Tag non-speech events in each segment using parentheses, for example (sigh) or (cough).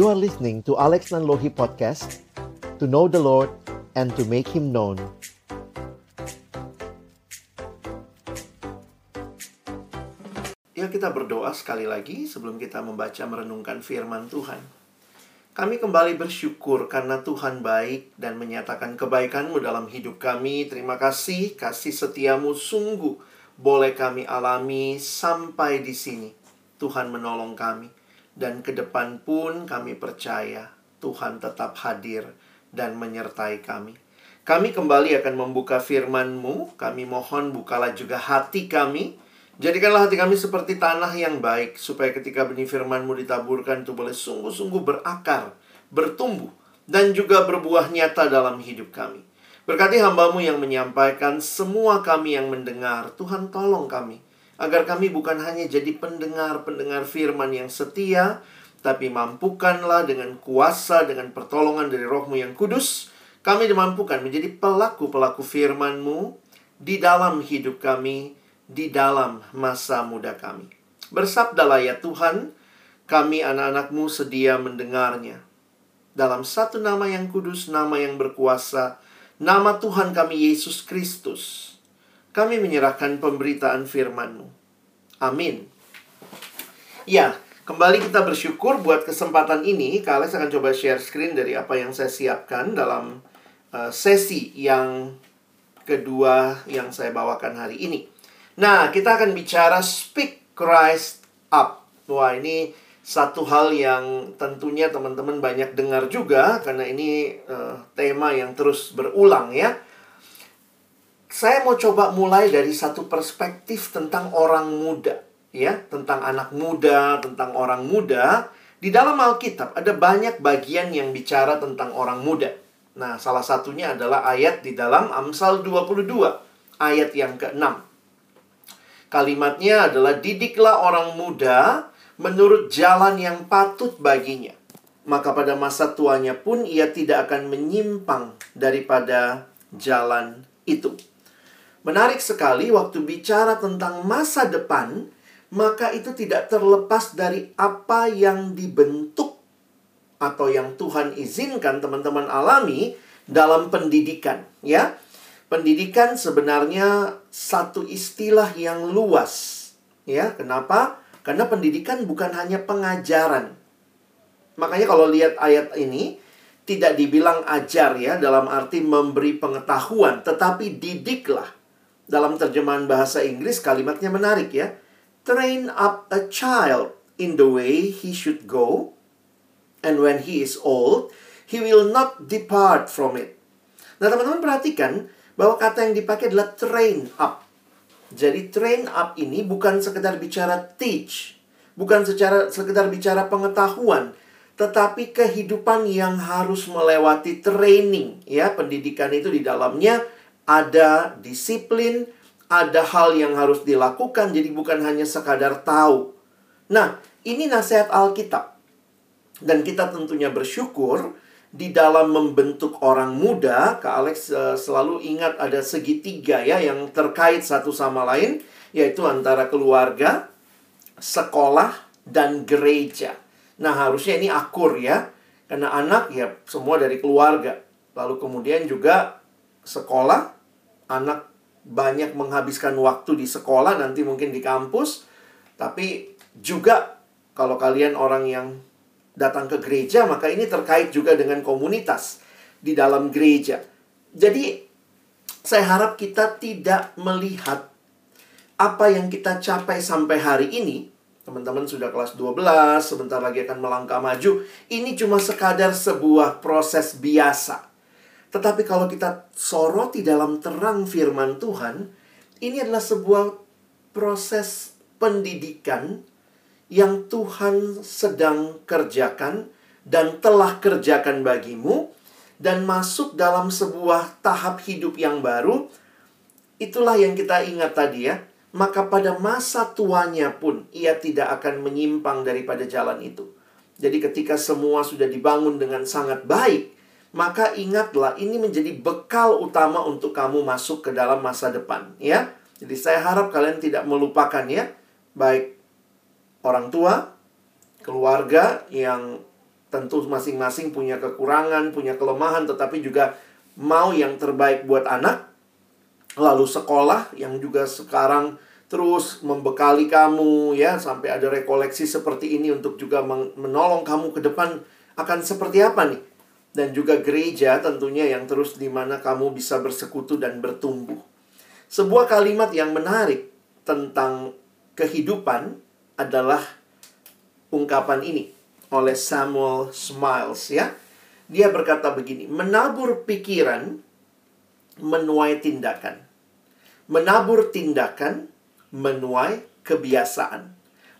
You are listening to Alex Nanlohi Podcast To know the Lord and to make Him known Ya kita berdoa sekali lagi sebelum kita membaca merenungkan firman Tuhan. Kami kembali bersyukur karena Tuhan baik dan menyatakan kebaikan-Mu dalam hidup kami. Terima kasih, kasih setiamu sungguh boleh kami alami sampai di sini. Tuhan menolong kami. Dan ke depan pun kami percaya Tuhan tetap hadir dan menyertai kami. Kami kembali akan membuka firman-Mu. Kami mohon bukalah juga hati kami Jadikanlah hati kami seperti tanah yang baik, supaya ketika benih firman-Mu ditaburkan itu boleh sungguh-sungguh berakar, bertumbuh, dan juga berbuah nyata dalam hidup kami. Berkati hambamu yang menyampaikan, semua kami yang mendengar, Tuhan tolong kami, agar kami bukan hanya jadi pendengar-pendengar firman yang setia, tapi mampukanlah dengan kuasa, dengan pertolongan dari rohmu yang kudus, kami dimampukan menjadi pelaku-pelaku firman-Mu di dalam hidup kami, di dalam masa muda kami. Bersabdalah ya Tuhan, kami anak-anakmu sedia mendengarnya. Dalam satu nama yang kudus, nama yang berkuasa, nama Tuhan kami Yesus Kristus, kami menyerahkan pemberitaan firman-Mu. Amin. Ya, kembali kita bersyukur buat kesempatan ini. Kalian akan coba share screen dari apa yang saya siapkan dalam uh, sesi yang kedua yang saya bawakan hari ini. Nah, kita akan bicara speak Christ up. Wah, ini satu hal yang tentunya teman-teman banyak dengar juga karena ini uh, tema yang terus berulang ya. Saya mau coba mulai dari satu perspektif tentang orang muda, ya, tentang anak muda, tentang orang muda. Di dalam Alkitab ada banyak bagian yang bicara tentang orang muda. Nah, salah satunya adalah ayat di dalam Amsal 22, ayat yang ke-6. Kalimatnya adalah didiklah orang muda menurut jalan yang patut baginya. Maka pada masa tuanya pun ia tidak akan menyimpang daripada jalan itu. Menarik sekali waktu bicara tentang masa depan, maka itu tidak terlepas dari apa yang dibentuk atau yang Tuhan izinkan teman-teman alami dalam pendidikan, ya. Pendidikan sebenarnya satu istilah yang luas. Ya, kenapa? Karena pendidikan bukan hanya pengajaran. Makanya kalau lihat ayat ini tidak dibilang ajar ya dalam arti memberi pengetahuan, tetapi didiklah. Dalam terjemahan bahasa Inggris kalimatnya menarik ya. Train up a child in the way he should go, and when he is old, he will not depart from it. Nah, teman-teman perhatikan, bahwa kata yang dipakai adalah train up. Jadi train up ini bukan sekedar bicara teach, bukan secara sekedar bicara pengetahuan, tetapi kehidupan yang harus melewati training ya. Pendidikan itu di dalamnya ada disiplin, ada hal yang harus dilakukan, jadi bukan hanya sekadar tahu. Nah, ini nasihat Alkitab. Dan kita tentunya bersyukur di dalam membentuk orang muda, Kak Alex uh, selalu ingat ada segitiga ya yang terkait satu sama lain, yaitu antara keluarga, sekolah, dan gereja. Nah, harusnya ini akur ya, karena anak ya semua dari keluarga. Lalu kemudian juga sekolah, anak banyak menghabiskan waktu di sekolah, nanti mungkin di kampus, tapi juga kalau kalian orang yang datang ke gereja, maka ini terkait juga dengan komunitas di dalam gereja. Jadi, saya harap kita tidak melihat apa yang kita capai sampai hari ini. Teman-teman sudah kelas 12, sebentar lagi akan melangkah maju. Ini cuma sekadar sebuah proses biasa. Tetapi kalau kita soroti dalam terang firman Tuhan, ini adalah sebuah proses pendidikan yang Tuhan sedang kerjakan dan telah kerjakan bagimu. Dan masuk dalam sebuah tahap hidup yang baru itulah yang kita ingat tadi ya. Maka pada masa tuanya pun ia tidak akan menyimpang daripada jalan itu. Jadi ketika semua sudah dibangun dengan sangat baik maka ingatlah ini menjadi bekal utama untuk kamu masuk ke dalam masa depan ya jadi saya harap kalian tidak melupakan ya baik orang tua, keluarga yang Tentu masing-masing punya kekurangan, punya kelemahan, tetapi juga mau yang terbaik buat anak. Lalu sekolah yang juga sekarang terus membekali kamu ya sampai ada rekoleksi seperti ini untuk juga menolong kamu ke depan akan seperti apa nih? Dan juga gereja tentunya yang terus di mana kamu bisa bersekutu dan bertumbuh. Sebuah kalimat yang menarik tentang kehidupan adalah ungkapan ini oleh Samuel Smiles ya. Dia berkata begini, menabur pikiran menuai tindakan. Menabur tindakan menuai kebiasaan.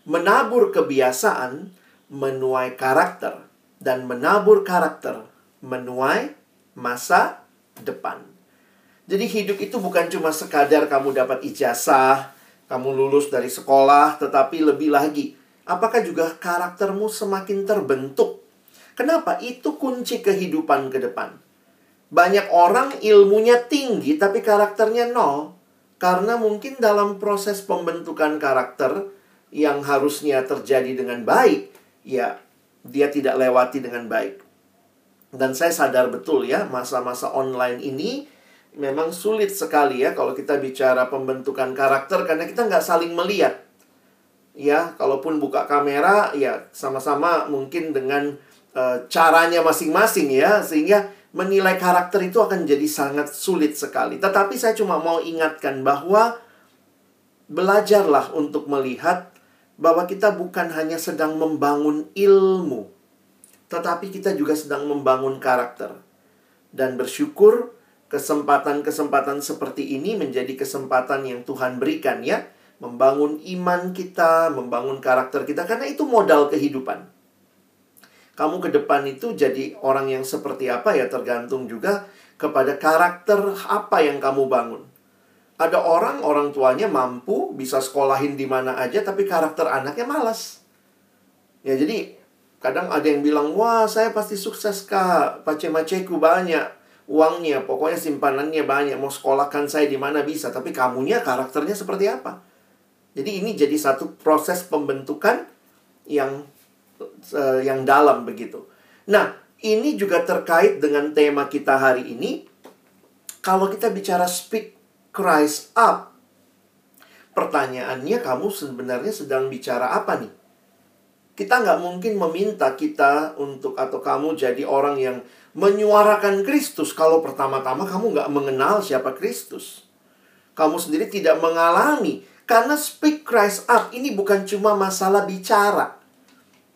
Menabur kebiasaan menuai karakter dan menabur karakter menuai masa depan. Jadi hidup itu bukan cuma sekadar kamu dapat ijazah, kamu lulus dari sekolah, tetapi lebih lagi Apakah juga karaktermu semakin terbentuk? Kenapa? Itu kunci kehidupan ke depan. Banyak orang ilmunya tinggi tapi karakternya nol. Karena mungkin dalam proses pembentukan karakter yang harusnya terjadi dengan baik, ya dia tidak lewati dengan baik. Dan saya sadar betul ya, masa-masa online ini memang sulit sekali ya kalau kita bicara pembentukan karakter karena kita nggak saling melihat ya kalaupun buka kamera ya sama-sama mungkin dengan uh, caranya masing-masing ya sehingga menilai karakter itu akan jadi sangat sulit sekali. Tetapi saya cuma mau ingatkan bahwa belajarlah untuk melihat bahwa kita bukan hanya sedang membangun ilmu, tetapi kita juga sedang membangun karakter. Dan bersyukur kesempatan-kesempatan seperti ini menjadi kesempatan yang Tuhan berikan ya membangun iman kita, membangun karakter kita, karena itu modal kehidupan. Kamu ke depan itu jadi orang yang seperti apa ya tergantung juga kepada karakter apa yang kamu bangun. Ada orang, orang tuanya mampu, bisa sekolahin di mana aja, tapi karakter anaknya malas. Ya jadi kadang ada yang bilang, wah saya pasti sukses kak, pace-maceku banyak, uangnya, pokoknya simpanannya banyak, mau sekolahkan saya di mana bisa, tapi kamunya karakternya seperti apa? Jadi ini jadi satu proses pembentukan yang uh, yang dalam begitu. Nah, ini juga terkait dengan tema kita hari ini. Kalau kita bicara speak Christ up, pertanyaannya kamu sebenarnya sedang bicara apa nih? Kita nggak mungkin meminta kita untuk atau kamu jadi orang yang menyuarakan Kristus kalau pertama-tama kamu nggak mengenal siapa Kristus. Kamu sendiri tidak mengalami karena speak Christ up ini bukan cuma masalah bicara.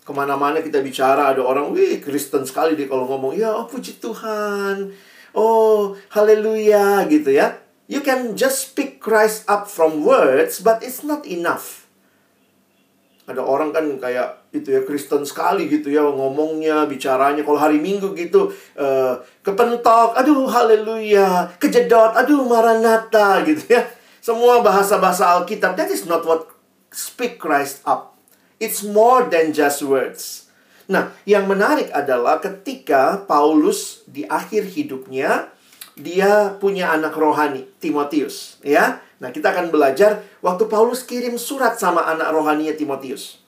Ke mana-mana kita bicara ada orang, wih Kristen sekali dia kalau ngomong, ya oh, puji Tuhan, oh haleluya gitu ya. You can just speak Christ up from words, but it's not enough. Ada orang kan kayak itu ya Kristen sekali gitu ya ngomongnya, bicaranya. Kalau hari Minggu gitu uh, kepentok, aduh haleluya, kejedot, aduh maranata gitu ya. Semua bahasa-bahasa Alkitab, that is not what speak Christ up. It's more than just words. Nah, yang menarik adalah ketika Paulus di akhir hidupnya, dia punya anak rohani, Timotius. Ya, Nah, kita akan belajar waktu Paulus kirim surat sama anak rohaninya Timotius.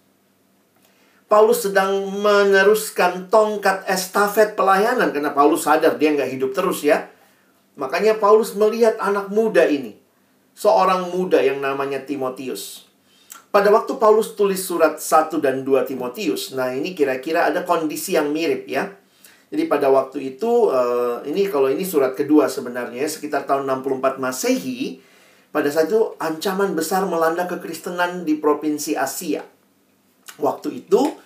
Paulus sedang meneruskan tongkat estafet pelayanan karena Paulus sadar dia nggak hidup terus ya. Makanya Paulus melihat anak muda ini seorang muda yang namanya Timotius. Pada waktu Paulus tulis surat 1 dan 2 Timotius, nah ini kira-kira ada kondisi yang mirip ya. Jadi pada waktu itu, uh, ini kalau ini surat kedua sebenarnya, sekitar tahun 64 Masehi, pada saat itu ancaman besar melanda kekristenan di provinsi Asia. Waktu itu,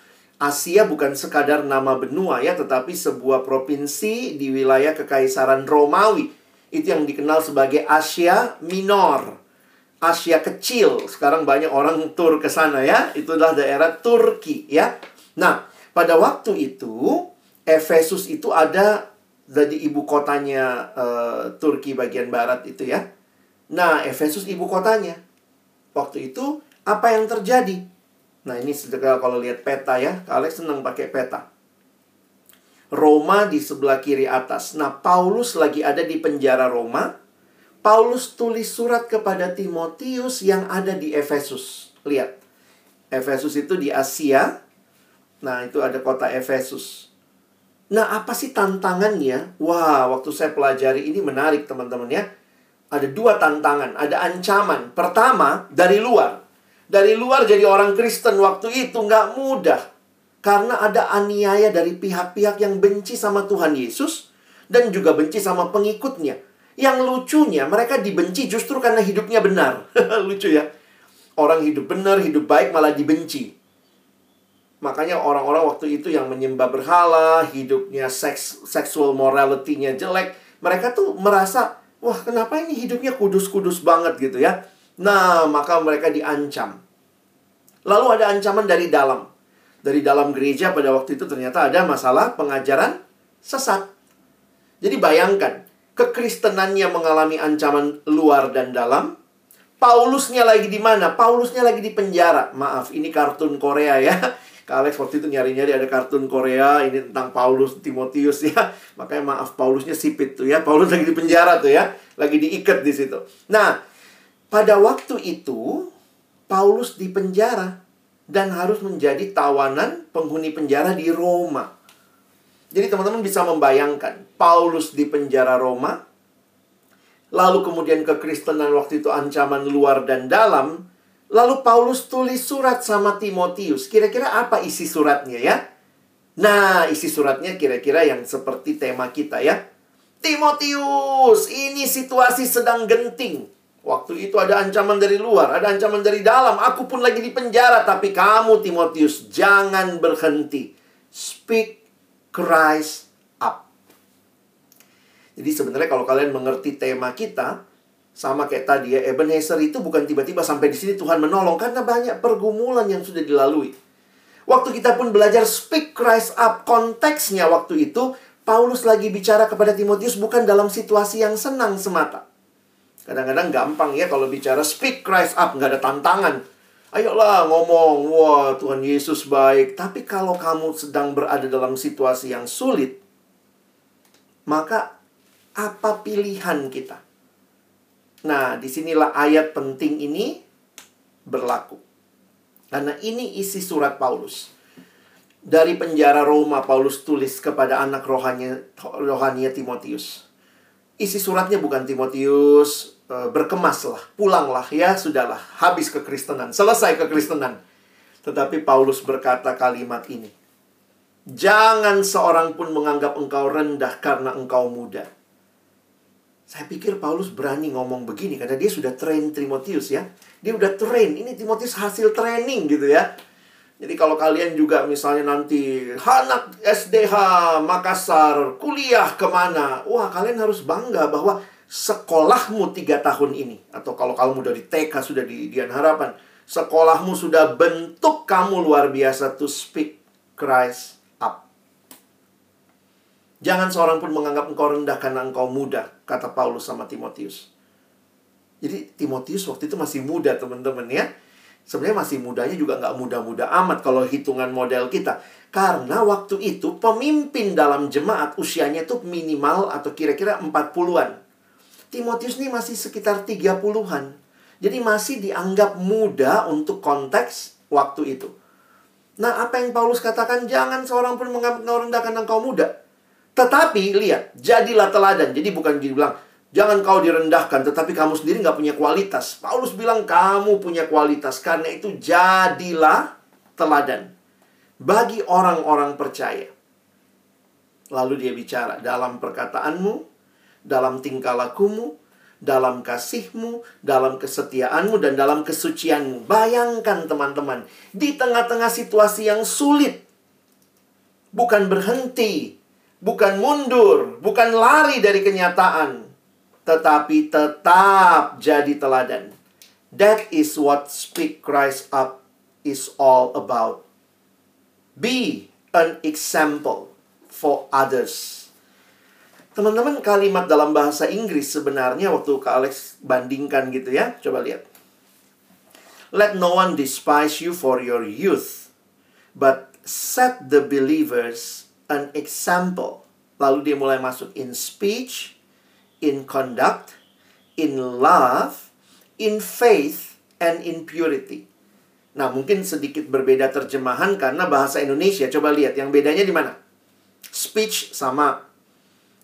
Asia bukan sekadar nama benua ya, tetapi sebuah provinsi di wilayah kekaisaran Romawi itu yang dikenal sebagai Asia Minor. Asia kecil. Sekarang banyak orang tur ke sana ya. Itu adalah daerah Turki ya. Nah, pada waktu itu Efesus itu ada jadi ibu kotanya uh, Turki bagian barat itu ya. Nah, Efesus ibu kotanya. Waktu itu apa yang terjadi? Nah, ini kalau lihat peta ya, kalian senang pakai peta. Roma di sebelah kiri atas. Nah, Paulus lagi ada di penjara Roma. Paulus tulis surat kepada Timotius yang ada di Efesus. Lihat. Efesus itu di Asia. Nah, itu ada kota Efesus. Nah, apa sih tantangannya? Wah, waktu saya pelajari ini menarik teman-teman ya. Ada dua tantangan, ada ancaman. Pertama, dari luar. Dari luar jadi orang Kristen waktu itu nggak mudah. Karena ada aniaya dari pihak-pihak yang benci sama Tuhan Yesus dan juga benci sama pengikutnya. Yang lucunya, mereka dibenci justru karena hidupnya benar. (laughs) Lucu ya. Orang hidup benar, hidup baik malah dibenci. Makanya orang-orang waktu itu yang menyembah berhala, hidupnya seks, seksual morality-nya jelek, mereka tuh merasa, wah kenapa ini hidupnya kudus-kudus banget gitu ya. Nah, maka mereka diancam. Lalu ada ancaman dari dalam. Dari dalam gereja pada waktu itu ternyata ada masalah pengajaran sesat. Jadi bayangkan, kekristenannya mengalami ancaman luar dan dalam. Paulusnya lagi di mana? Paulusnya lagi di penjara. Maaf, ini kartun Korea ya. Kak Alex waktu itu nyari-nyari ada kartun Korea ini tentang Paulus Timotius (laughs) ya. Makanya maaf Paulusnya sipit tuh ya. Paulus lagi di penjara tuh ya. Lagi diikat di situ. Nah, pada waktu itu Paulus di penjara dan harus menjadi tawanan penghuni penjara di Roma. Jadi teman-teman bisa membayangkan Paulus di penjara Roma, lalu kemudian kekristenan waktu itu ancaman luar dan dalam, Lalu Paulus tulis surat sama Timotius. Kira-kira apa isi suratnya ya? Nah, isi suratnya kira-kira yang seperti tema kita ya. Timotius, ini situasi sedang genting. Waktu itu ada ancaman dari luar, ada ancaman dari dalam. Aku pun lagi di penjara, tapi kamu Timotius jangan berhenti. Speak Christ up. Jadi sebenarnya kalau kalian mengerti tema kita, sama kayak tadi ya, Ebenezer itu bukan tiba-tiba sampai di sini Tuhan menolong karena banyak pergumulan yang sudah dilalui. Waktu kita pun belajar speak Christ up konteksnya waktu itu Paulus lagi bicara kepada Timotius bukan dalam situasi yang senang semata. Kadang-kadang gampang ya kalau bicara speak Christ up nggak ada tantangan. Ayolah ngomong, wah Tuhan Yesus baik. Tapi kalau kamu sedang berada dalam situasi yang sulit, maka apa pilihan kita? Nah, di sinilah ayat penting ini berlaku. Karena ini isi surat Paulus. Dari penjara Roma, Paulus tulis kepada anak rohani, rohania Timotius. Isi suratnya bukan Timotius, e, berkemaslah, pulanglah ya, sudahlah, habis kekristenan, selesai kekristenan. Tetapi Paulus berkata kalimat ini. Jangan seorang pun menganggap engkau rendah karena engkau muda saya pikir Paulus berani ngomong begini karena dia sudah train Timotius ya. Dia udah train. Ini Timotius hasil training gitu ya. Jadi kalau kalian juga misalnya nanti anak SDH Makassar kuliah ke mana, wah kalian harus bangga bahwa sekolahmu tiga tahun ini atau kalau kamu udah di TK sudah di Dian Harapan, sekolahmu sudah bentuk kamu luar biasa to speak Christ Jangan seorang pun menganggap engkau rendah karena engkau muda, kata Paulus sama Timotius. Jadi Timotius waktu itu masih muda teman-teman ya. Sebenarnya masih mudanya juga nggak muda-muda amat kalau hitungan model kita. Karena waktu itu pemimpin dalam jemaat usianya itu minimal atau kira-kira 40-an. Timotius ini masih sekitar 30-an. Jadi masih dianggap muda untuk konteks waktu itu. Nah, apa yang Paulus katakan, jangan seorang pun menganggap engkau rendah karena engkau muda. Tetapi lihat, jadilah teladan. Jadi bukan dibilang, jangan kau direndahkan, tetapi kamu sendiri nggak punya kualitas. Paulus bilang kamu punya kualitas, karena itu jadilah teladan. Bagi orang-orang percaya. Lalu dia bicara, dalam perkataanmu, dalam tingkah lakumu, dalam kasihmu, dalam kesetiaanmu, dan dalam kesucianmu. Bayangkan teman-teman, di tengah-tengah situasi yang sulit, bukan berhenti bukan mundur, bukan lari dari kenyataan, tetapi tetap jadi teladan. That is what Speak Christ Up is all about. Be an example for others. Teman-teman, kalimat dalam bahasa Inggris sebenarnya waktu Kak Alex bandingkan gitu ya. Coba lihat. Let no one despise you for your youth, but set the believers an example. Lalu dia mulai masuk in speech, in conduct, in love, in faith, and in purity. Nah, mungkin sedikit berbeda terjemahan karena bahasa Indonesia. Coba lihat yang bedanya di mana? Speech sama.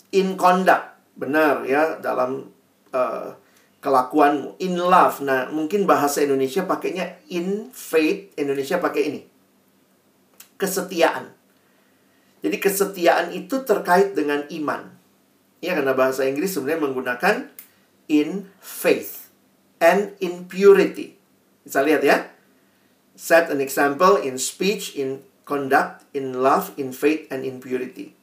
In conduct, benar ya dalam uh, kelakuanmu. In love, nah mungkin bahasa Indonesia pakainya in faith, Indonesia pakai ini. Kesetiaan. Jadi kesetiaan itu terkait dengan iman. Ya karena bahasa Inggris sebenarnya menggunakan in faith and in purity. Bisa lihat ya. Set an example in speech, in conduct, in love, in faith, and in purity.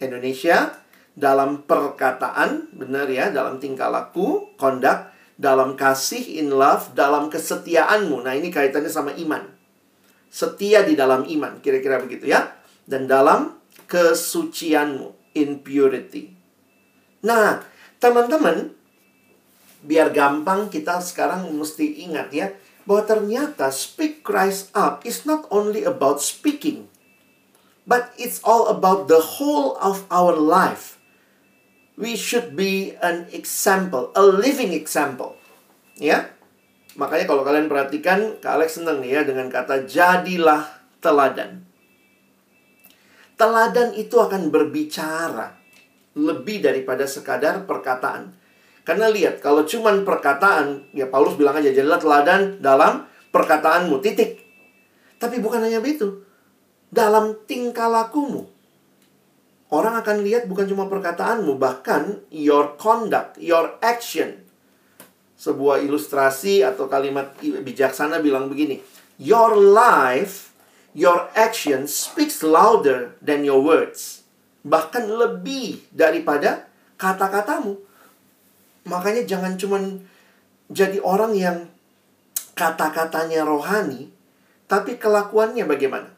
Indonesia dalam perkataan, benar ya, dalam tingkah laku, conduct, dalam kasih, in love, dalam kesetiaanmu. Nah, ini kaitannya sama iman. Setia di dalam iman, kira-kira begitu ya. Dan dalam kesucianmu, in purity. Nah, teman-teman, biar gampang kita sekarang mesti ingat ya, bahwa ternyata speak Christ up is not only about speaking, but it's all about the whole of our life. We should be an example, a living example. Ya. Makanya kalau kalian perhatikan, Kak Alex senang nih ya dengan kata jadilah teladan. Teladan itu akan berbicara lebih daripada sekadar perkataan. Karena lihat, kalau cuman perkataan, ya Paulus bilang aja, jadilah teladan dalam perkataanmu, titik. Tapi bukan hanya itu. Dalam tingkah lakumu. Orang akan lihat bukan cuma perkataanmu, bahkan your conduct, your action. Sebuah ilustrasi atau kalimat bijaksana bilang begini. Your life, your action speaks louder than your words. Bahkan lebih daripada kata-katamu. Makanya jangan cuman jadi orang yang kata-katanya rohani, tapi kelakuannya bagaimana?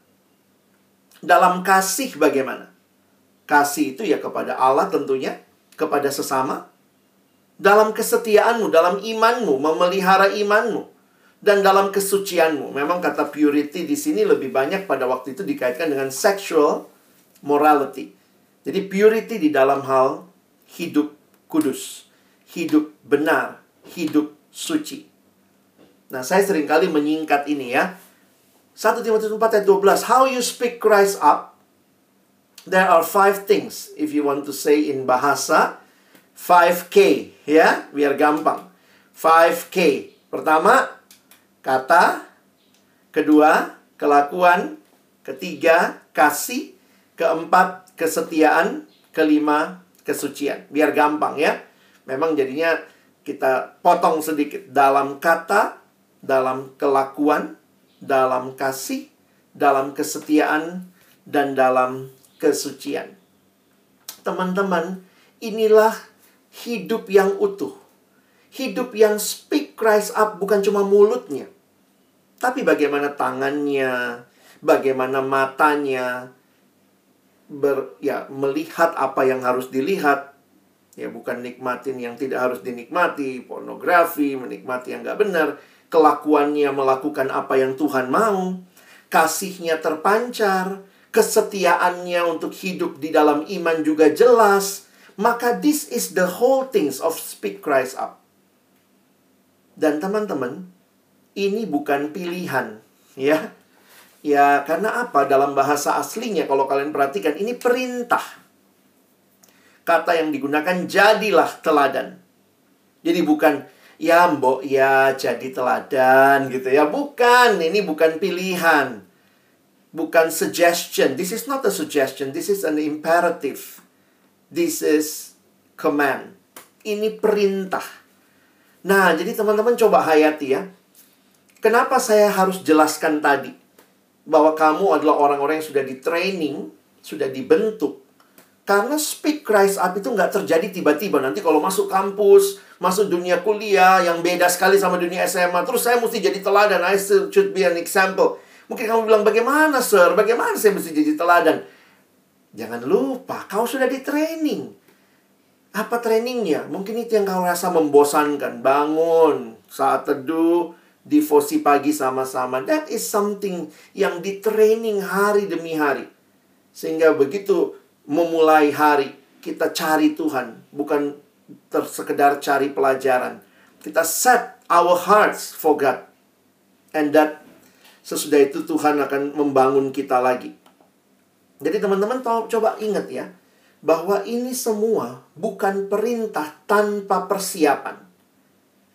Dalam kasih bagaimana? Kasih itu ya kepada Allah tentunya, kepada sesama. Dalam kesetiaanmu, dalam imanmu, memelihara imanmu. Dan dalam kesucianmu. Memang kata purity di sini lebih banyak pada waktu itu dikaitkan dengan sexual morality. Jadi purity di dalam hal hidup kudus hidup benar, hidup suci. Nah, saya sering kali menyingkat ini ya. 1 Timotius 4 ayat 12. How you speak Christ up. There are five things. If you want to say in bahasa. 5K. Ya, biar gampang. 5K. Pertama, kata. Kedua, kelakuan. Ketiga, kasih. Keempat, kesetiaan. Kelima, kesucian. Biar gampang ya. Memang jadinya kita potong sedikit dalam kata, dalam kelakuan, dalam kasih, dalam kesetiaan, dan dalam kesucian. Teman-teman, inilah hidup yang utuh. Hidup yang speak Christ up bukan cuma mulutnya. Tapi bagaimana tangannya, bagaimana matanya, ber, ya, melihat apa yang harus dilihat, Ya bukan nikmatin yang tidak harus dinikmati, pornografi, menikmati yang nggak benar, kelakuannya melakukan apa yang Tuhan mau, kasihnya terpancar, kesetiaannya untuk hidup di dalam iman juga jelas, maka this is the whole things of speak Christ up. Dan teman-teman, ini bukan pilihan, ya. Ya, karena apa? Dalam bahasa aslinya kalau kalian perhatikan ini perintah kata yang digunakan jadilah teladan. Jadi bukan ya mbok ya jadi teladan gitu ya. Bukan, ini bukan pilihan. Bukan suggestion. This is not a suggestion. This is an imperative. This is command. Ini perintah. Nah, jadi teman-teman coba hayati ya. Kenapa saya harus jelaskan tadi bahwa kamu adalah orang-orang yang sudah di training, sudah dibentuk karena speak Christ up itu nggak terjadi tiba-tiba. Nanti kalau masuk kampus, masuk dunia kuliah yang beda sekali sama dunia SMA, terus saya mesti jadi teladan. I should be an example. Mungkin kamu bilang, bagaimana sir? Bagaimana saya mesti jadi teladan? Jangan lupa, kau sudah di training. Apa trainingnya? Mungkin itu yang kau rasa membosankan. Bangun, saat teduh, devosi pagi sama-sama. That is something yang di training hari demi hari. Sehingga begitu memulai hari kita cari Tuhan, bukan tersekedar cari pelajaran. Kita set our hearts for God. And that sesudah itu Tuhan akan membangun kita lagi. Jadi teman-teman coba ingat ya, bahwa ini semua bukan perintah tanpa persiapan.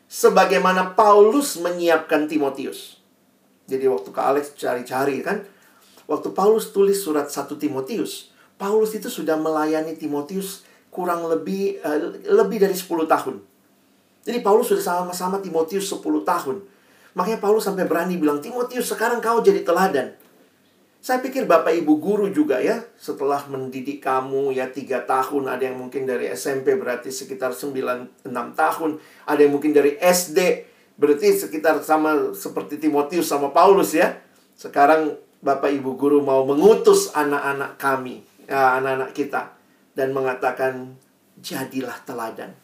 Sebagaimana Paulus menyiapkan Timotius. Jadi waktu ke Alex cari-cari kan, waktu Paulus tulis surat 1 Timotius, Paulus itu sudah melayani Timotius kurang lebih uh, lebih dari 10 tahun. Jadi Paulus sudah sama-sama Timotius 10 tahun. Makanya Paulus sampai berani bilang, Timotius sekarang kau jadi teladan. Saya pikir Bapak Ibu guru juga ya, setelah mendidik kamu ya tiga tahun, ada yang mungkin dari SMP berarti sekitar 9, 6 tahun, ada yang mungkin dari SD, berarti sekitar sama seperti Timotius sama Paulus ya. Sekarang Bapak Ibu guru mau mengutus anak-anak kami, ya, anak-anak kita, dan mengatakan, jadilah teladan.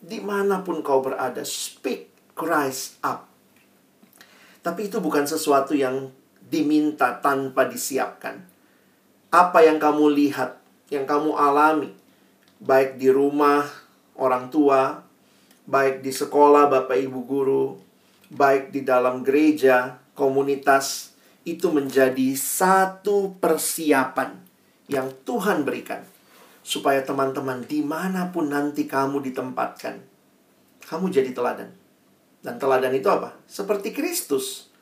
Di mana pun kau berada, speak Christ up. Tapi itu bukan sesuatu yang diminta tanpa disiapkan. Apa yang kamu lihat, yang kamu alami, baik di rumah orang tua, baik di sekolah Bapak Ibu guru, baik di dalam gereja, komunitas, itu menjadi satu persiapan yang Tuhan berikan. Supaya teman-teman di mana pun nanti kamu ditempatkan, kamu jadi teladan. Dan teladan itu apa? Seperti Kristus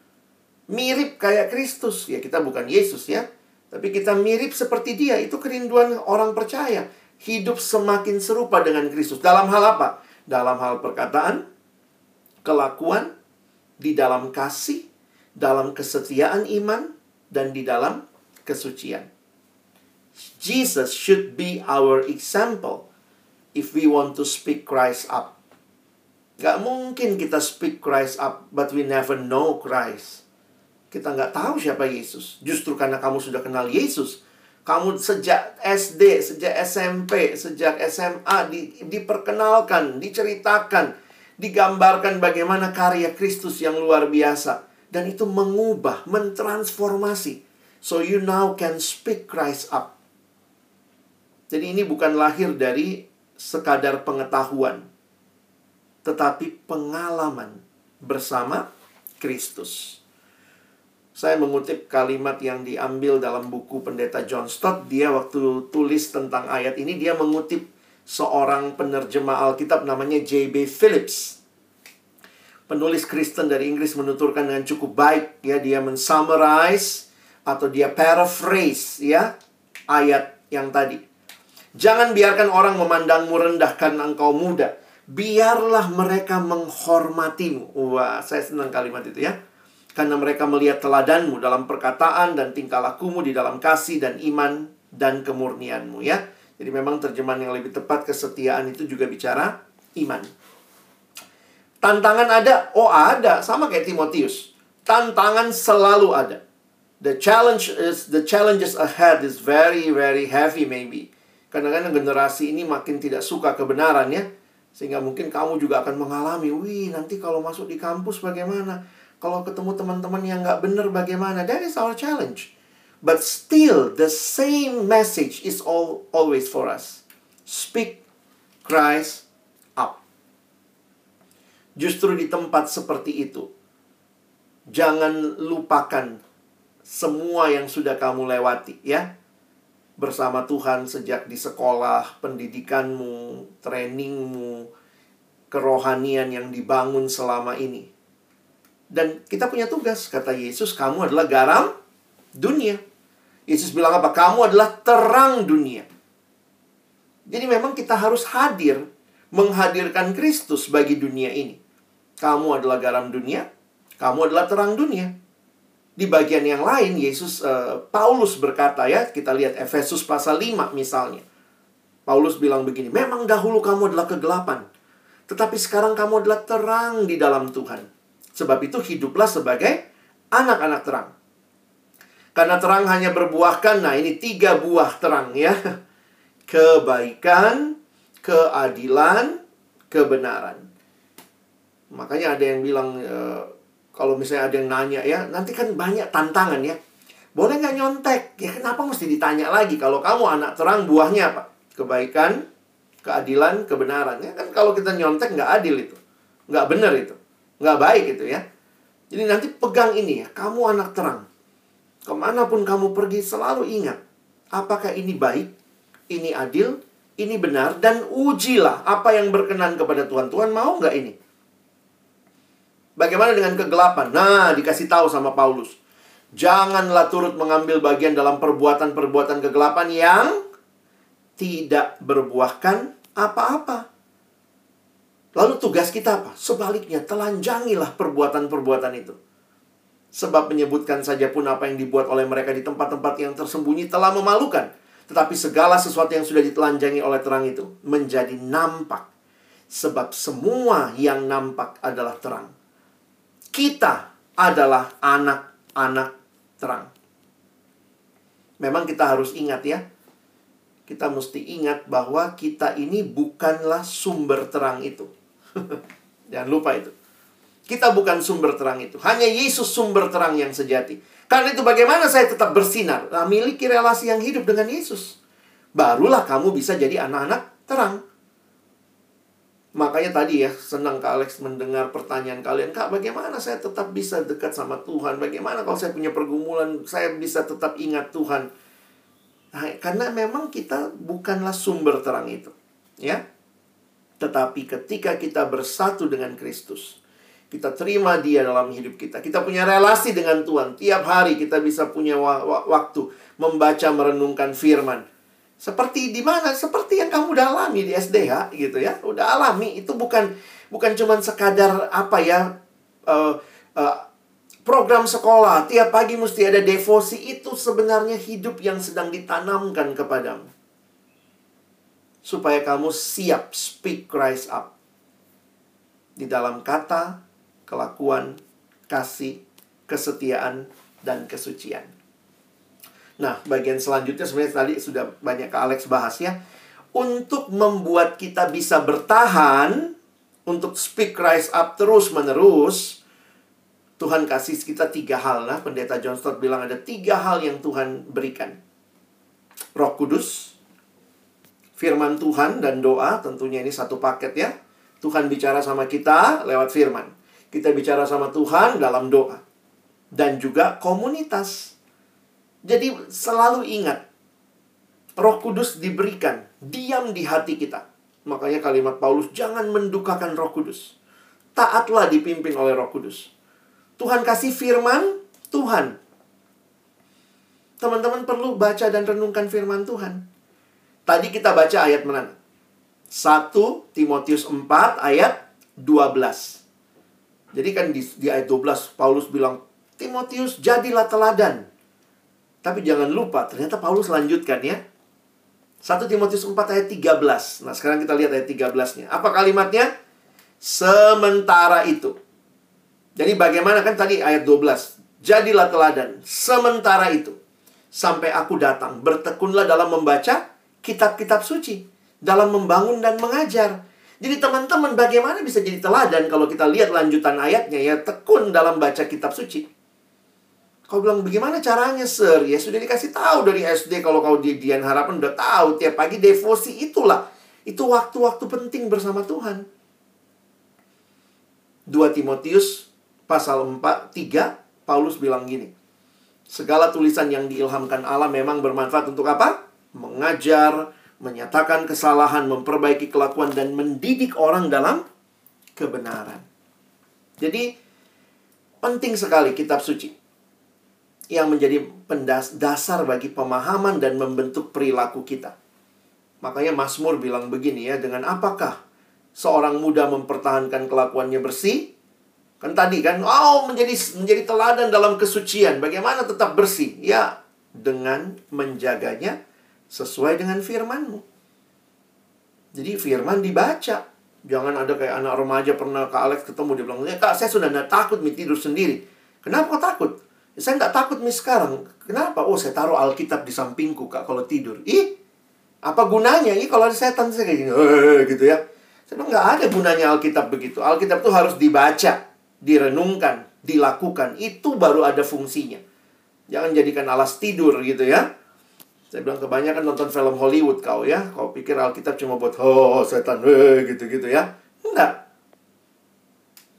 mirip kayak Kristus. Ya kita bukan Yesus ya. Tapi kita mirip seperti dia. Itu kerinduan orang percaya. Hidup semakin serupa dengan Kristus. Dalam hal apa? Dalam hal perkataan, kelakuan, di dalam kasih, dalam kesetiaan iman, dan di dalam kesucian. Jesus should be our example if we want to speak Christ up. Gak mungkin kita speak Christ up, but we never know Christ. Kita nggak tahu siapa Yesus. Justru karena kamu sudah kenal Yesus, kamu sejak SD, sejak SMP, sejak SMA di, diperkenalkan, diceritakan, digambarkan bagaimana karya Kristus yang luar biasa dan itu mengubah, mentransformasi. So you now can speak Christ up. Jadi ini bukan lahir dari sekadar pengetahuan, tetapi pengalaman bersama Kristus. Saya mengutip kalimat yang diambil dalam buku pendeta John Stott. Dia waktu tulis tentang ayat ini, dia mengutip seorang penerjemah Alkitab namanya J.B. Phillips. Penulis Kristen dari Inggris menuturkan dengan cukup baik. ya Dia mensummarize atau dia paraphrase ya ayat yang tadi. Jangan biarkan orang memandangmu rendah karena engkau muda. Biarlah mereka menghormatimu. Wah, saya senang kalimat itu ya karena mereka melihat teladanmu dalam perkataan dan tingkah lakumu di dalam kasih dan iman dan kemurnianmu ya. Jadi memang terjemahan yang lebih tepat kesetiaan itu juga bicara iman. Tantangan ada, oh ada, sama kayak Timotius. Tantangan selalu ada. The challenge is the challenges ahead is very very heavy maybe. Kadang-kadang generasi ini makin tidak suka kebenaran ya. Sehingga mungkin kamu juga akan mengalami, wih nanti kalau masuk di kampus bagaimana? Kalau ketemu teman-teman yang nggak benar bagaimana? That is our challenge. But still, the same message is all always for us. Speak Christ up. Justru di tempat seperti itu, jangan lupakan semua yang sudah kamu lewati, ya. Bersama Tuhan sejak di sekolah, pendidikanmu, trainingmu, kerohanian yang dibangun selama ini dan kita punya tugas, kata Yesus, kamu adalah garam dunia. Yesus bilang apa? Kamu adalah terang dunia. Jadi memang kita harus hadir, menghadirkan Kristus bagi dunia ini. Kamu adalah garam dunia, kamu adalah terang dunia. Di bagian yang lain, Yesus uh, Paulus berkata ya, kita lihat Efesus pasal 5 misalnya. Paulus bilang begini, memang dahulu kamu adalah kegelapan, tetapi sekarang kamu adalah terang di dalam Tuhan. Sebab itu hiduplah sebagai anak-anak terang. Karena terang hanya berbuahkan, nah ini tiga buah terang ya. (laughs) Kebaikan, keadilan, kebenaran. Makanya ada yang bilang, e, kalau misalnya ada yang nanya ya, nanti kan banyak tantangan ya. Boleh nggak nyontek? Ya kenapa mesti ditanya lagi? Kalau kamu anak terang, buahnya apa? Kebaikan, keadilan, kebenaran. Ya kan kalau kita nyontek nggak adil itu. Nggak benar itu nggak baik itu ya. Jadi nanti pegang ini ya, kamu anak terang. Ke mana pun kamu pergi selalu ingat, apakah ini baik, ini adil, ini benar, dan ujilah apa yang berkenan kepada Tuhan. Tuhan mau nggak ini? Bagaimana dengan kegelapan? Nah, dikasih tahu sama Paulus. Janganlah turut mengambil bagian dalam perbuatan-perbuatan kegelapan yang tidak berbuahkan apa-apa. Lalu tugas kita apa? Sebaliknya, telanjangilah perbuatan-perbuatan itu. Sebab menyebutkan saja pun apa yang dibuat oleh mereka di tempat-tempat yang tersembunyi telah memalukan. Tetapi segala sesuatu yang sudah ditelanjangi oleh terang itu menjadi nampak. Sebab semua yang nampak adalah terang. Kita adalah anak-anak terang. Memang kita harus ingat ya. Kita mesti ingat bahwa kita ini bukanlah sumber terang itu. (laughs) Jangan lupa itu. Kita bukan sumber terang itu. Hanya Yesus sumber terang yang sejati. Karena itu bagaimana saya tetap bersinar? Nah, miliki relasi yang hidup dengan Yesus. Barulah kamu bisa jadi anak-anak terang. Makanya tadi ya, senang Kak Alex mendengar pertanyaan kalian. Kak, bagaimana saya tetap bisa dekat sama Tuhan? Bagaimana kalau saya punya pergumulan, saya bisa tetap ingat Tuhan? Nah, karena memang kita bukanlah sumber terang itu. Ya, tetapi ketika kita bersatu dengan Kristus, kita terima dia dalam hidup kita. Kita punya relasi dengan Tuhan. Tiap hari kita bisa punya wa wa waktu membaca merenungkan firman. Seperti di mana? Seperti yang kamu udah alami di SDH gitu ya. Udah alami itu bukan bukan cuman sekadar apa ya uh, uh, program sekolah tiap pagi mesti ada devosi itu sebenarnya hidup yang sedang ditanamkan kepadamu supaya kamu siap speak Christ up di dalam kata kelakuan, kasih, kesetiaan, dan kesucian. Nah, bagian selanjutnya sebenarnya tadi sudah banyak ke Alex bahas ya. Untuk membuat kita bisa bertahan, untuk speak rise up terus-menerus, Tuhan kasih kita tiga hal. Nah, pendeta John Stott bilang ada tiga hal yang Tuhan berikan. Roh Kudus, firman Tuhan dan doa, tentunya ini satu paket ya. Tuhan bicara sama kita lewat firman. Kita bicara sama Tuhan dalam doa. Dan juga komunitas. Jadi selalu ingat. Roh Kudus diberikan. Diam di hati kita. Makanya kalimat Paulus, jangan mendukakan roh kudus. Taatlah dipimpin oleh roh kudus. Tuhan kasih firman, Tuhan. Teman-teman perlu baca dan renungkan firman Tuhan. Tadi kita baca ayat mana? 1 Timotius 4 ayat 12. Jadi kan di, di ayat 12 Paulus bilang, Timotius jadilah teladan. Tapi jangan lupa, ternyata Paulus lanjutkan ya. 1 Timotius 4 ayat 13. Nah sekarang kita lihat ayat 13-nya. Apa kalimatnya? Sementara itu. Jadi bagaimana kan tadi ayat 12. Jadilah teladan. Sementara itu. Sampai aku datang. Bertekunlah dalam membaca kitab-kitab suci. Dalam membangun dan mengajar jadi teman-teman bagaimana bisa jadi teladan kalau kita lihat lanjutan ayatnya ya tekun dalam baca kitab suci. Kau bilang bagaimana caranya sir? Ya sudah dikasih tahu dari SD kalau kau di Dian Harapan udah tahu tiap pagi devosi itulah. Itu waktu-waktu penting bersama Tuhan. 2 Timotius pasal 4 3 Paulus bilang gini. Segala tulisan yang diilhamkan Allah memang bermanfaat untuk apa? Mengajar, menyatakan kesalahan, memperbaiki kelakuan, dan mendidik orang dalam kebenaran. Jadi, penting sekali kitab suci yang menjadi pendas dasar bagi pemahaman dan membentuk perilaku kita. Makanya Mazmur bilang begini ya, dengan apakah seorang muda mempertahankan kelakuannya bersih? Kan tadi kan, oh menjadi menjadi teladan dalam kesucian. Bagaimana tetap bersih? Ya, dengan menjaganya sesuai dengan firmanmu. Jadi firman dibaca. Jangan ada kayak anak remaja pernah ke Alex ketemu dia bilang, ya kak saya sudah tidak takut mi tidur sendiri. Kenapa kok takut? Ya, saya tidak takut mi sekarang. Kenapa? Oh saya taruh Alkitab di sampingku kak kalau tidur. Ih, apa gunanya? Ih kalau ada setan saya kayak gini, eh, gitu ya. Saya nggak ada gunanya Alkitab begitu. Alkitab itu harus dibaca, direnungkan, dilakukan. Itu baru ada fungsinya. Jangan jadikan alas tidur gitu ya. Saya bilang kebanyakan nonton film Hollywood kau ya. Kau pikir Alkitab cuma buat oh setan eh gitu-gitu ya. Enggak.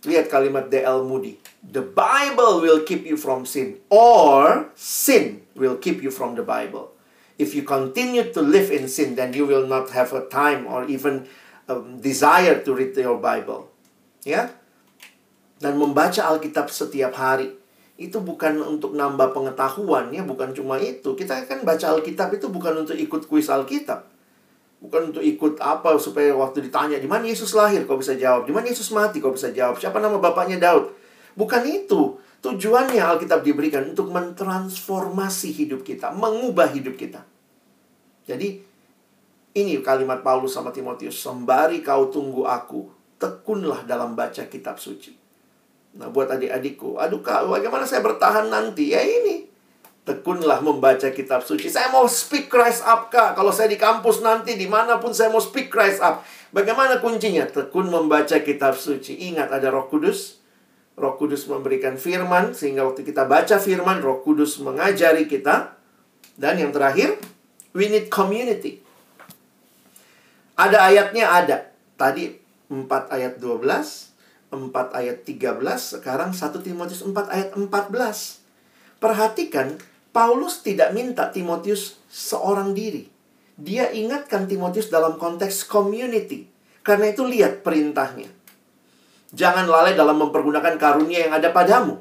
Lihat kalimat D.L. Moody. The Bible will keep you from sin or sin will keep you from the Bible. If you continue to live in sin, then you will not have a time or even um, desire to read your Bible. Ya. Dan membaca Alkitab setiap hari itu bukan untuk nambah pengetahuan ya, bukan cuma itu. Kita kan baca Alkitab itu bukan untuk ikut kuis Alkitab. Bukan untuk ikut apa supaya waktu ditanya di mana Yesus lahir kau bisa jawab, di mana Yesus mati kau bisa jawab, siapa nama bapaknya Daud. Bukan itu. Tujuannya Alkitab diberikan untuk mentransformasi hidup kita, mengubah hidup kita. Jadi ini kalimat Paulus sama Timotius, sembari kau tunggu aku, tekunlah dalam baca kitab suci. Nah, buat adik-adikku, aduh kak, bagaimana saya bertahan nanti? Ya ini, tekunlah membaca kitab suci. Saya mau speak Christ up, Kak. Kalau saya di kampus nanti, di mana pun saya mau speak Christ up. Bagaimana kuncinya? Tekun membaca kitab suci. Ingat ada roh kudus. Roh kudus memberikan firman. Sehingga waktu kita baca firman, roh kudus mengajari kita. Dan yang terakhir, we need community. Ada ayatnya ada. Tadi 4 ayat 12, 4 ayat 13, sekarang 1 Timotius 4 ayat 14. Perhatikan Paulus tidak minta Timotius seorang diri. Dia ingatkan Timotius dalam konteks community. Karena itu lihat perintahnya. Jangan lalai dalam mempergunakan karunia yang ada padamu.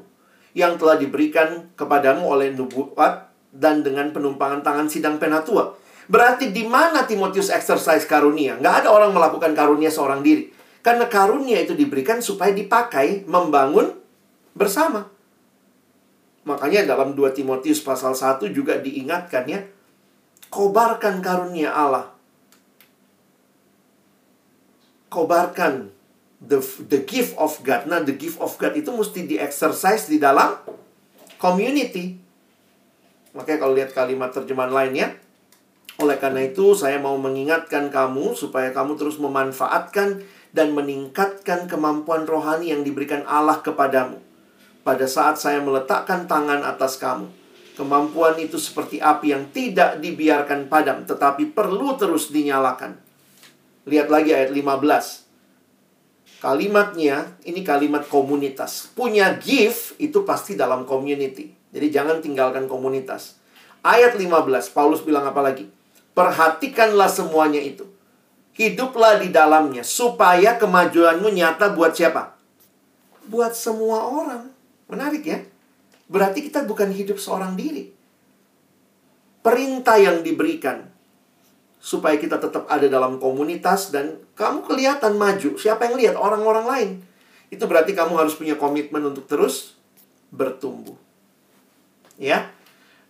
Yang telah diberikan kepadamu oleh nubuat dan dengan penumpangan tangan sidang penatua. Berarti di mana Timotius exercise karunia? Nggak ada orang melakukan karunia seorang diri. Karena karunia itu diberikan supaya dipakai membangun bersama. Makanya dalam 2 Timotius pasal 1 juga diingatkan ya. Kobarkan karunia Allah. Kobarkan the, the gift of God. Nah, the gift of God itu mesti di-exercise di dalam community. Makanya kalau lihat kalimat terjemahan lainnya, oleh karena itu saya mau mengingatkan kamu supaya kamu terus memanfaatkan dan meningkatkan kemampuan rohani yang diberikan Allah kepadamu pada saat saya meletakkan tangan atas kamu. Kemampuan itu seperti api yang tidak dibiarkan padam, tetapi perlu terus dinyalakan. Lihat lagi ayat 15. Kalimatnya, ini kalimat komunitas. Punya gift itu pasti dalam community. Jadi jangan tinggalkan komunitas. Ayat 15, Paulus bilang apa lagi? Perhatikanlah semuanya itu. Hiduplah di dalamnya, supaya kemajuanmu nyata buat siapa? Buat semua orang. Menarik ya? Berarti kita bukan hidup seorang diri. Perintah yang diberikan supaya kita tetap ada dalam komunitas dan kamu kelihatan maju. Siapa yang lihat? Orang-orang lain. Itu berarti kamu harus punya komitmen untuk terus bertumbuh. Ya.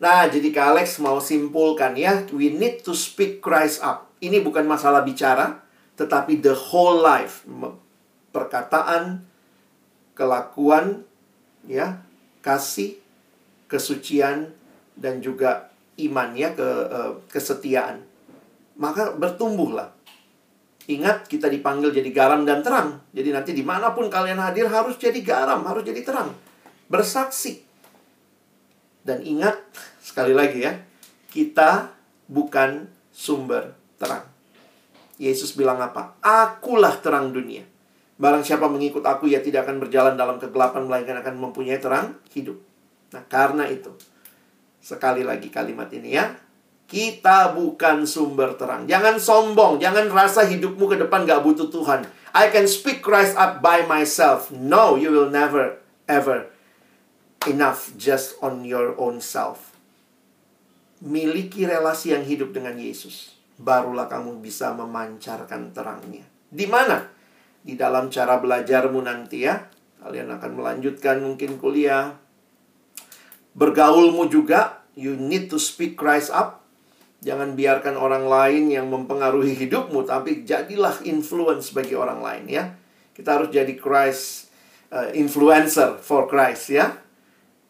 Nah, jadi Kak Alex mau simpulkan ya, we need to speak Christ up. Ini bukan masalah bicara, tetapi the whole life. Perkataan, kelakuan, ya kasih kesucian dan juga iman ya ke uh, kesetiaan. Maka bertumbuhlah. Ingat kita dipanggil jadi garam dan terang. Jadi nanti di mana pun kalian hadir harus jadi garam harus jadi terang. Bersaksi. Dan ingat sekali lagi ya kita bukan sumber terang Yesus bilang apa akulah terang dunia Barang siapa mengikut aku, ia tidak akan berjalan dalam kegelapan, melainkan akan mempunyai terang hidup. Nah, karena itu, sekali lagi kalimat ini ya, kita bukan sumber terang. Jangan sombong, jangan rasa hidupmu ke depan gak butuh Tuhan. I can speak Christ up by myself. No, you will never, ever enough just on your own self. Miliki relasi yang hidup dengan Yesus. Barulah kamu bisa memancarkan terangnya. Di mana? di dalam cara belajarmu nanti ya. Kalian akan melanjutkan mungkin kuliah. Bergaulmu juga, you need to speak Christ up. Jangan biarkan orang lain yang mempengaruhi hidupmu, tapi jadilah influence bagi orang lain ya. Kita harus jadi Christ uh, influencer for Christ ya.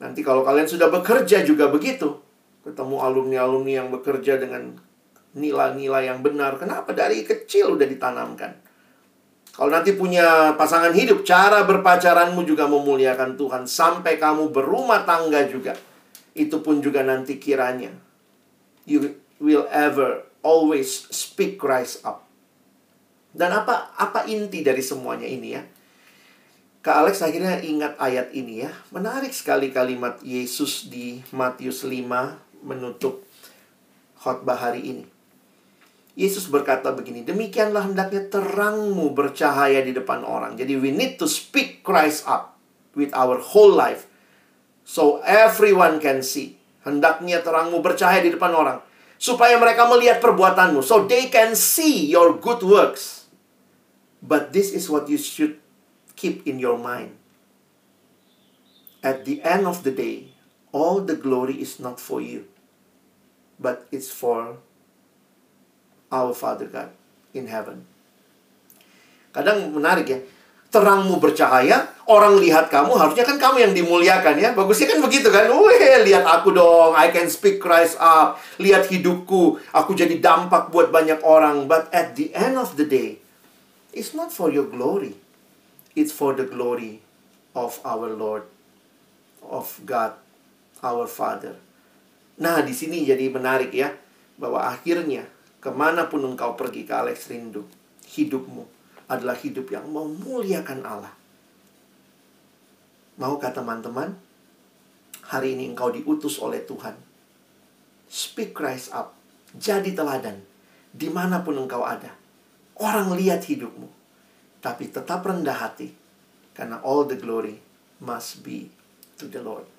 Nanti kalau kalian sudah bekerja juga begitu. Ketemu alumni-alumni yang bekerja dengan nilai-nilai yang benar. Kenapa? Dari kecil udah ditanamkan. Kalau nanti punya pasangan hidup, cara berpacaranmu juga memuliakan Tuhan. Sampai kamu berumah tangga juga. Itu pun juga nanti kiranya. You will ever always speak Christ up. Dan apa apa inti dari semuanya ini ya? Kak Alex akhirnya ingat ayat ini ya. Menarik sekali kalimat Yesus di Matius 5 menutup khotbah hari ini. Yesus berkata begini, demikianlah hendaknya terangmu bercahaya di depan orang. Jadi we need to speak Christ up with our whole life. So everyone can see. Hendaknya terangmu bercahaya di depan orang. Supaya mereka melihat perbuatanmu. So they can see your good works. But this is what you should keep in your mind. At the end of the day, all the glory is not for you, but it's for our Father God in heaven. Kadang menarik ya, terangmu bercahaya, orang lihat kamu, harusnya kan kamu yang dimuliakan ya. Bagusnya kan begitu kan. Wih, lihat aku dong, I can speak Christ up. Lihat hidupku, aku jadi dampak buat banyak orang. But at the end of the day, it's not for your glory. It's for the glory of our Lord of God, our Father. Nah, di sini jadi menarik ya, bahwa akhirnya ke mana pun engkau pergi ke Alex Rindu, hidupmu adalah hidup yang memuliakan Allah. Maukah teman-teman, hari ini engkau diutus oleh Tuhan. Speak Christ up, jadi teladan, di mana pun engkau ada. Orang lihat hidupmu, tapi tetap rendah hati, karena all the glory must be to the Lord.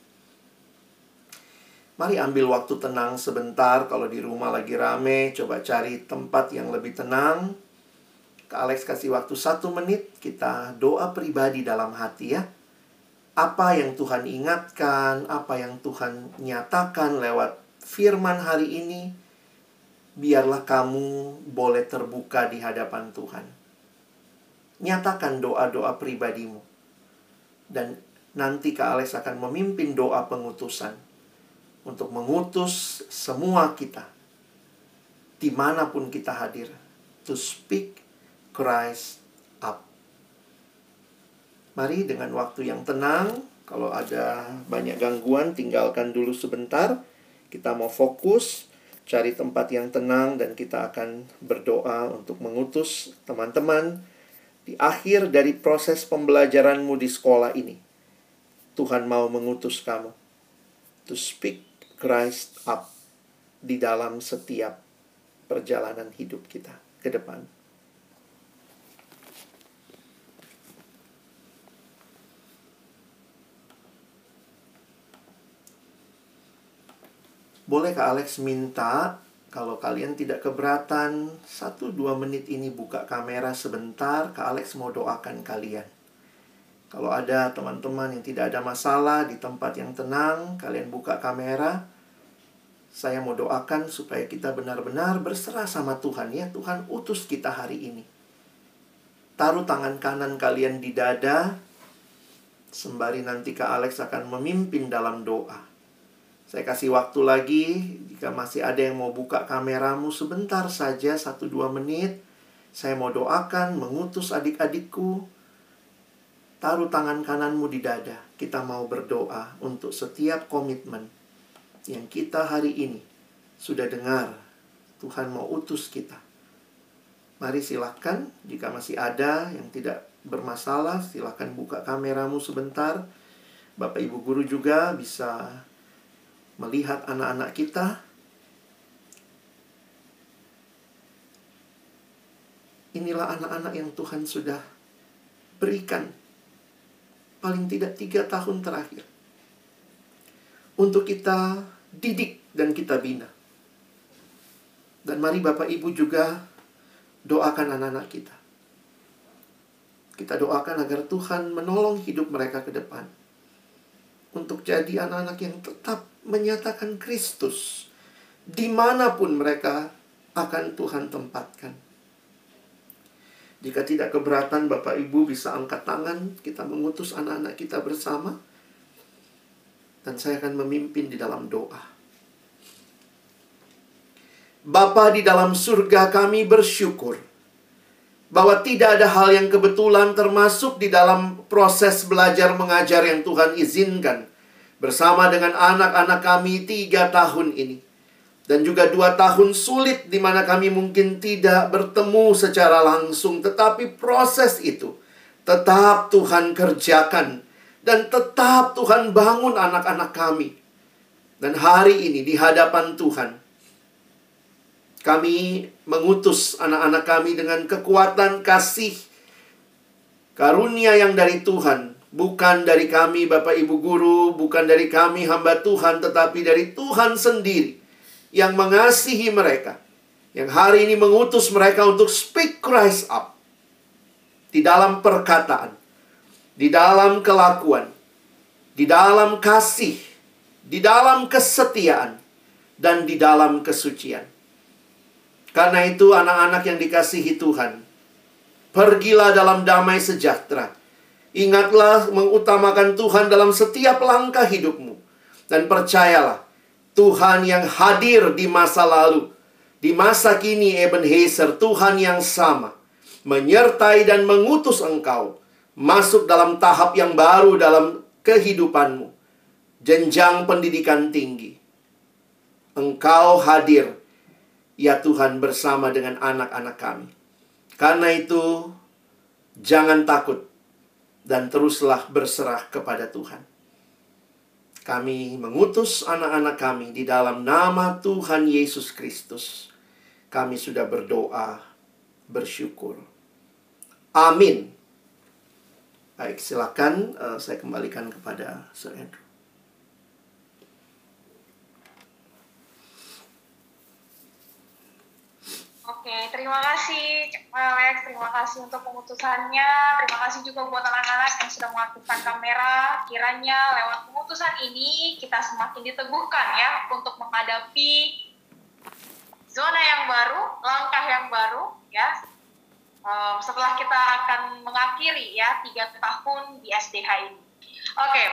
Mari ambil waktu tenang sebentar. Kalau di rumah lagi rame, coba cari tempat yang lebih tenang. Kak Alex kasih waktu satu menit. Kita doa pribadi dalam hati ya. Apa yang Tuhan ingatkan, apa yang Tuhan nyatakan lewat firman hari ini, biarlah kamu boleh terbuka di hadapan Tuhan. Nyatakan doa-doa pribadimu. Dan nanti Kak Alex akan memimpin doa pengutusan untuk mengutus semua kita di mana pun kita hadir to speak Christ up. Mari dengan waktu yang tenang, kalau ada banyak gangguan tinggalkan dulu sebentar. Kita mau fokus cari tempat yang tenang dan kita akan berdoa untuk mengutus teman-teman di akhir dari proses pembelajaranmu di sekolah ini Tuhan mau mengutus kamu to speak Christ up di dalam setiap perjalanan hidup kita ke depan. Boleh Kak Alex minta kalau kalian tidak keberatan, satu dua menit ini buka kamera sebentar, Kak Alex mau doakan kalian. Kalau ada teman-teman yang tidak ada masalah di tempat yang tenang, kalian buka kamera. Saya mau doakan supaya kita benar-benar berserah sama Tuhan ya. Tuhan utus kita hari ini. Taruh tangan kanan kalian di dada. Sembari nanti Kak Alex akan memimpin dalam doa. Saya kasih waktu lagi. Jika masih ada yang mau buka kameramu sebentar saja, satu dua menit. Saya mau doakan, mengutus adik-adikku Taruh tangan kananmu di dada. Kita mau berdoa untuk setiap komitmen yang kita hari ini sudah dengar. Tuhan mau utus kita. Mari silahkan, jika masih ada yang tidak bermasalah, silahkan buka kameramu sebentar. Bapak Ibu Guru juga bisa melihat anak-anak kita. Inilah anak-anak yang Tuhan sudah berikan paling tidak tiga tahun terakhir. Untuk kita didik dan kita bina. Dan mari Bapak Ibu juga doakan anak-anak kita. Kita doakan agar Tuhan menolong hidup mereka ke depan. Untuk jadi anak-anak yang tetap menyatakan Kristus. Di mana pun mereka akan Tuhan tempatkan. Jika tidak keberatan, Bapak Ibu bisa angkat tangan, kita mengutus anak-anak kita bersama, dan saya akan memimpin di dalam doa. Bapa di dalam surga kami bersyukur bahwa tidak ada hal yang kebetulan termasuk di dalam proses belajar mengajar yang Tuhan izinkan bersama dengan anak-anak kami tiga tahun ini. Dan juga dua tahun sulit di mana kami mungkin tidak bertemu secara langsung. Tetapi proses itu tetap Tuhan kerjakan. Dan tetap Tuhan bangun anak-anak kami. Dan hari ini di hadapan Tuhan. Kami mengutus anak-anak kami dengan kekuatan kasih karunia yang dari Tuhan, bukan dari kami Bapak Ibu guru, bukan dari kami hamba Tuhan, tetapi dari Tuhan sendiri yang mengasihi mereka. Yang hari ini mengutus mereka untuk speak Christ up di dalam perkataan, di dalam kelakuan, di dalam kasih, di dalam kesetiaan, dan di dalam kesucian. Karena itu anak-anak yang dikasihi Tuhan, pergilah dalam damai sejahtera. Ingatlah mengutamakan Tuhan dalam setiap langkah hidupmu. Dan percayalah, Tuhan yang hadir di masa lalu, di masa kini Ebenezer, Tuhan yang sama, menyertai dan mengutus engkau masuk dalam tahap yang baru dalam kehidupanmu. Jenjang pendidikan tinggi. Engkau hadir ya Tuhan bersama dengan anak-anak kami. Karena itu, jangan takut dan teruslah berserah kepada Tuhan. Kami mengutus anak-anak kami di dalam nama Tuhan Yesus Kristus. Kami sudah berdoa, bersyukur. Amin. Baik, silakan uh, saya kembalikan kepada Sir Andrew. Oke, terima kasih Alex, terima kasih untuk pengutusannya, terima kasih juga buat anak-anak yang sudah mengaktifkan kamera. Kiranya lewat pengutusan ini kita semakin diteguhkan ya untuk menghadapi zona yang baru, langkah yang baru ya. Um, setelah kita akan mengakhiri ya tiga tahun di SDH ini. Oke.